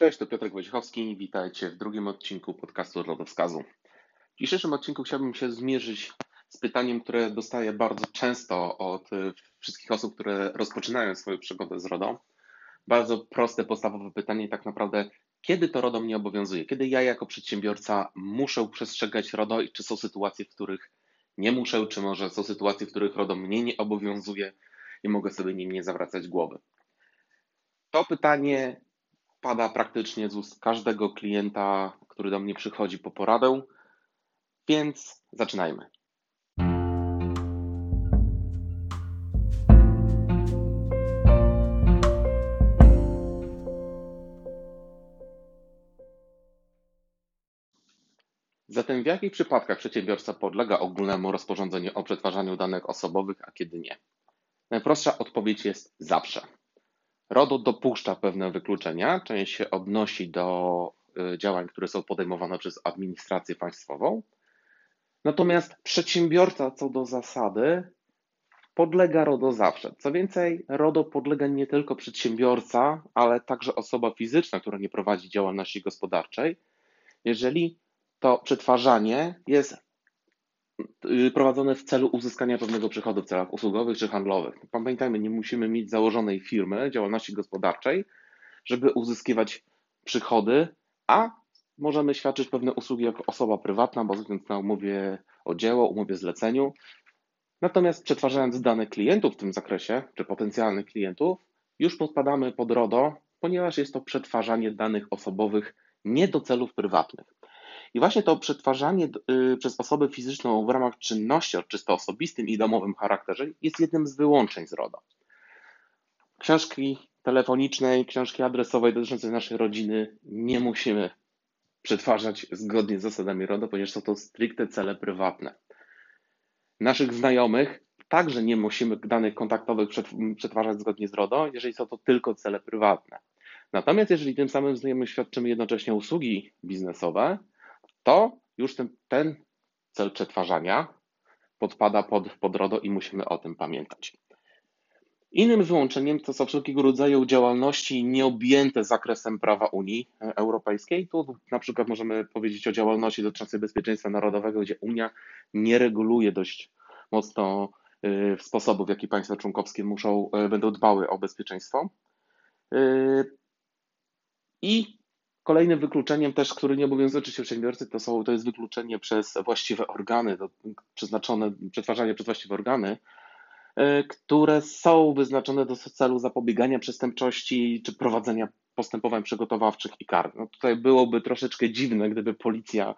Cześć, to Piotr Wojciechowski. Witajcie w drugim odcinku podcastu Rodowskazu. W dzisiejszym odcinku chciałbym się zmierzyć z pytaniem, które dostaję bardzo często od y, wszystkich osób, które rozpoczynają swoją przygodę z RODO. Bardzo proste, podstawowe pytanie, tak naprawdę, kiedy to RODO mnie obowiązuje? Kiedy ja jako przedsiębiorca muszę przestrzegać RODO i czy są sytuacje, w których nie muszę, czy może są sytuacje, w których RODO mnie nie obowiązuje i mogę sobie nim nie zawracać głowy? To pytanie pada praktycznie z ust każdego klienta, który do mnie przychodzi po poradę, więc zaczynajmy. Zatem w jakich przypadkach przedsiębiorca podlega ogólnemu rozporządzeniu o przetwarzaniu danych osobowych, a kiedy nie? Najprostsza odpowiedź jest zawsze. RODO dopuszcza pewne wykluczenia, część się odnosi do y, działań, które są podejmowane przez administrację państwową. Natomiast przedsiębiorca co do zasady podlega RODO zawsze. Co więcej, RODO podlega nie tylko przedsiębiorca, ale także osoba fizyczna, która nie prowadzi działalności gospodarczej, jeżeli to przetwarzanie jest prowadzone w celu uzyskania pewnego przychodu w celach usługowych czy handlowych. Pamiętajmy, nie musimy mieć założonej firmy, działalności gospodarczej, żeby uzyskiwać przychody, a możemy świadczyć pewne usługi jako osoba prywatna, bazując na umowie o dzieło, umowie zleceniu. Natomiast przetwarzając dane klientów w tym zakresie, czy potencjalnych klientów, już podpadamy pod RODO, ponieważ jest to przetwarzanie danych osobowych nie do celów prywatnych. I właśnie to przetwarzanie y, przez osobę fizyczną w ramach czynności o czysto osobistym i domowym charakterze jest jednym z wyłączeń z RODO. Książki telefonicznej, książki adresowej dotyczącej naszej rodziny nie musimy przetwarzać zgodnie z zasadami RODO, ponieważ są to stricte cele prywatne. Naszych znajomych także nie musimy danych kontaktowych przetwarzać zgodnie z RODO, jeżeli są to tylko cele prywatne. Natomiast jeżeli tym samym znajomym świadczymy jednocześnie usługi biznesowe, to już ten, ten cel przetwarzania podpada pod, pod RODO i musimy o tym pamiętać. Innym wyłączeniem to są wszelkiego rodzaju działalności nieobjęte zakresem prawa Unii Europejskiej. Tu na przykład możemy powiedzieć o działalności dotyczącej bezpieczeństwa narodowego, gdzie Unia nie reguluje dość mocno y, sposobów, w jaki państwa członkowskie muszą, y, będą dbały o bezpieczeństwo. Y, I Kolejnym wykluczeniem też, który nie obowiązuje przedsiębiorcy, to, są, to jest wykluczenie przez właściwe organy, to przeznaczone, przetwarzanie przez właściwe organy, e, które są wyznaczone do celu zapobiegania przestępczości czy prowadzenia postępowań przygotowawczych i kar. No tutaj byłoby troszeczkę dziwne, gdyby policja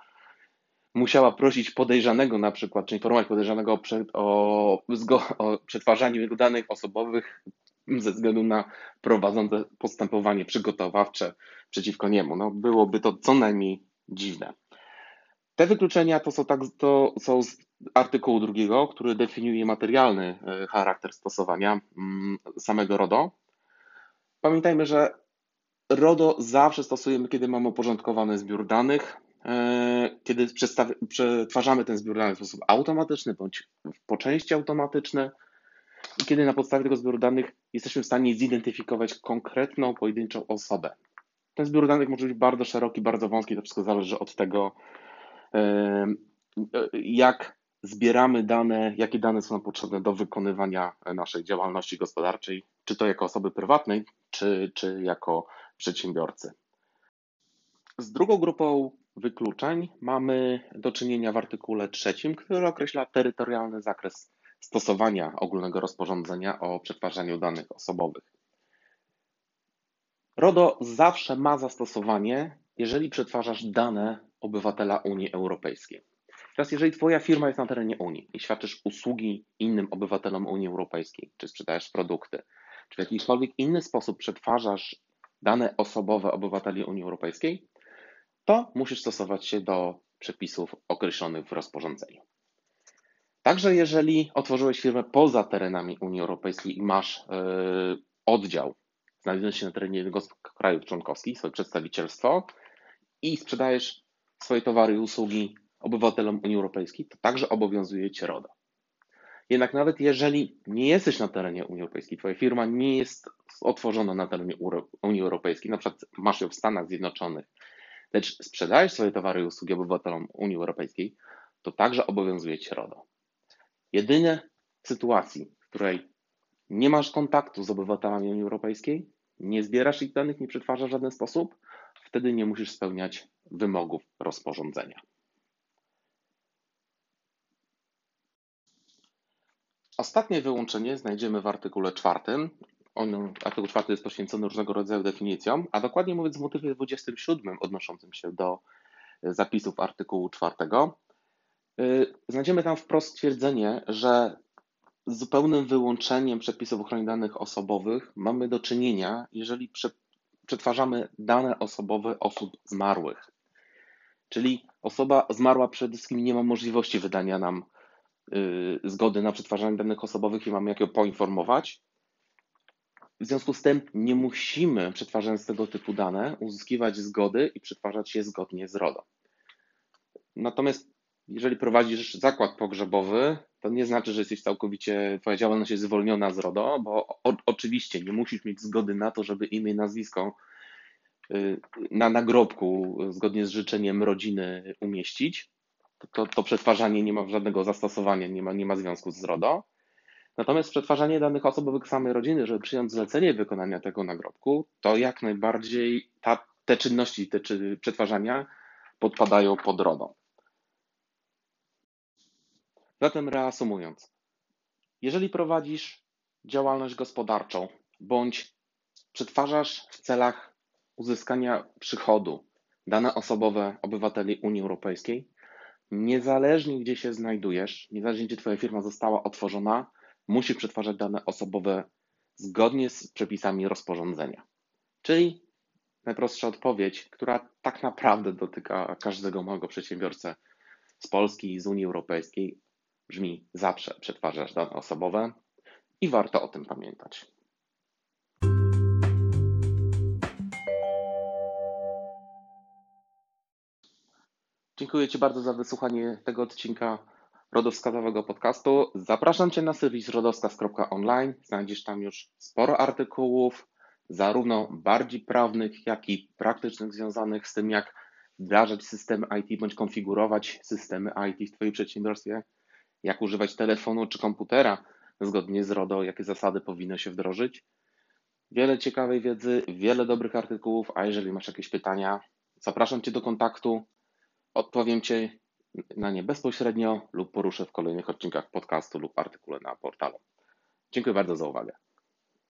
musiała prosić podejrzanego na przykład, czy informować podejrzanego o, o, o przetwarzaniu jego danych osobowych ze względu na prowadzące postępowanie przygotowawcze przeciwko niemu. No, byłoby to co najmniej dziwne. Te wykluczenia to są, tak, to są z artykułu drugiego, który definiuje materialny e, charakter stosowania mm, samego RODO. Pamiętajmy, że RODO zawsze stosujemy, kiedy mamy uporządkowany zbiór danych, e, kiedy przetwarzamy ten zbiór danych w sposób automatyczny bądź po części automatyczny i kiedy na podstawie tego zbioru danych jesteśmy w stanie zidentyfikować konkretną, pojedynczą osobę. Ten zbiór danych może być bardzo szeroki, bardzo wąski, to wszystko zależy od tego, jak zbieramy dane, jakie dane są nam potrzebne do wykonywania naszej działalności gospodarczej, czy to jako osoby prywatnej, czy, czy jako przedsiębiorcy. Z drugą grupą wykluczeń mamy do czynienia w artykule trzecim, który określa terytorialny zakres stosowania ogólnego rozporządzenia o przetwarzaniu danych osobowych. RODO zawsze ma zastosowanie, jeżeli przetwarzasz dane obywatela Unii Europejskiej. Teraz, jeżeli Twoja firma jest na terenie Unii i świadczysz usługi innym obywatelom Unii Europejskiej, czy sprzedajesz produkty, czy w jakikolwiek inny sposób przetwarzasz dane osobowe obywateli Unii Europejskiej, to musisz stosować się do przepisów określonych w rozporządzeniu. Także jeżeli otworzyłeś firmę poza terenami Unii Europejskiej i masz yy, oddział, znajdujący się na terenie jednego z krajów członkowskich, swoje przedstawicielstwo i sprzedajesz swoje towary i usługi obywatelom Unii Europejskiej, to także obowiązuje Cię RODO. Jednak nawet jeżeli nie jesteś na terenie Unii Europejskiej, twoja firma nie jest otworzona na terenie Unii Europejskiej, na przykład masz ją w Stanach Zjednoczonych, lecz sprzedajesz swoje towary i usługi obywatelom Unii Europejskiej, to także obowiązuje Cię RODO. Jedynie w sytuacji, w której nie masz kontaktu z obywatelami Unii Europejskiej, nie zbierasz ich danych, nie przetwarzasz w żaden sposób, wtedy nie musisz spełniać wymogów rozporządzenia. Ostatnie wyłączenie znajdziemy w artykule czwartym. On, artykuł 4 jest poświęcony różnego rodzaju definicjom, a dokładnie mówiąc w motywie 27 odnoszącym się do zapisów artykułu czwartego znajdziemy tam wprost stwierdzenie, że z zupełnym wyłączeniem przepisów ochrony danych osobowych mamy do czynienia, jeżeli przetwarzamy dane osobowe osób zmarłych. Czyli osoba zmarła przede wszystkim nie ma możliwości wydania nam y, zgody na przetwarzanie danych osobowych i mamy jak ją poinformować. W związku z tym nie musimy, przetwarzając tego typu dane, uzyskiwać zgody i przetwarzać je zgodnie z RODO. Natomiast jeżeli prowadzisz zakład pogrzebowy, to nie znaczy, że jesteś całkowicie, twoja działalność jest zwolniona z RODO, bo o, oczywiście nie musisz mieć zgody na to, żeby imię i nazwisko y, na nagrobku zgodnie z życzeniem rodziny umieścić. To, to, przetwarzanie nie ma żadnego zastosowania, nie ma, nie ma związku z RODO. Natomiast przetwarzanie danych osobowych samej rodziny, żeby przyjąć zlecenie wykonania tego nagrobku, to jak najbardziej ta, te czynności, te czy, przetwarzania podpadają pod RODO. Zatem reasumując, jeżeli prowadzisz działalność gospodarczą bądź przetwarzasz w celach uzyskania przychodu dane osobowe obywateli Unii Europejskiej, niezależnie gdzie się znajdujesz, niezależnie gdzie Twoja firma została otworzona, musisz przetwarzać dane osobowe zgodnie z przepisami rozporządzenia. Czyli najprostsza odpowiedź, która tak naprawdę dotyka każdego małego przedsiębiorcę z Polski i z Unii Europejskiej, brzmi zawsze przetwarzasz dane osobowe i warto o tym pamiętać. Dziękuję Ci bardzo za wysłuchanie tego odcinka rodowskazowego podcastu. Zapraszam Cię na serwis rodowskaz.online. Znajdziesz tam już sporo artykułów, zarówno bardziej prawnych, jak i praktycznych, związanych z tym, jak wdrażać systemy IT bądź konfigurować systemy IT w Twoim przedsiębiorstwie jak używać telefonu czy komputera zgodnie z RODO, jakie zasady powinno się wdrożyć. Wiele ciekawej wiedzy, wiele dobrych artykułów, a jeżeli masz jakieś pytania, zapraszam Cię do kontaktu. Odpowiem Cię na nie bezpośrednio lub poruszę w kolejnych odcinkach podcastu lub artykule na portalu. Dziękuję bardzo za uwagę.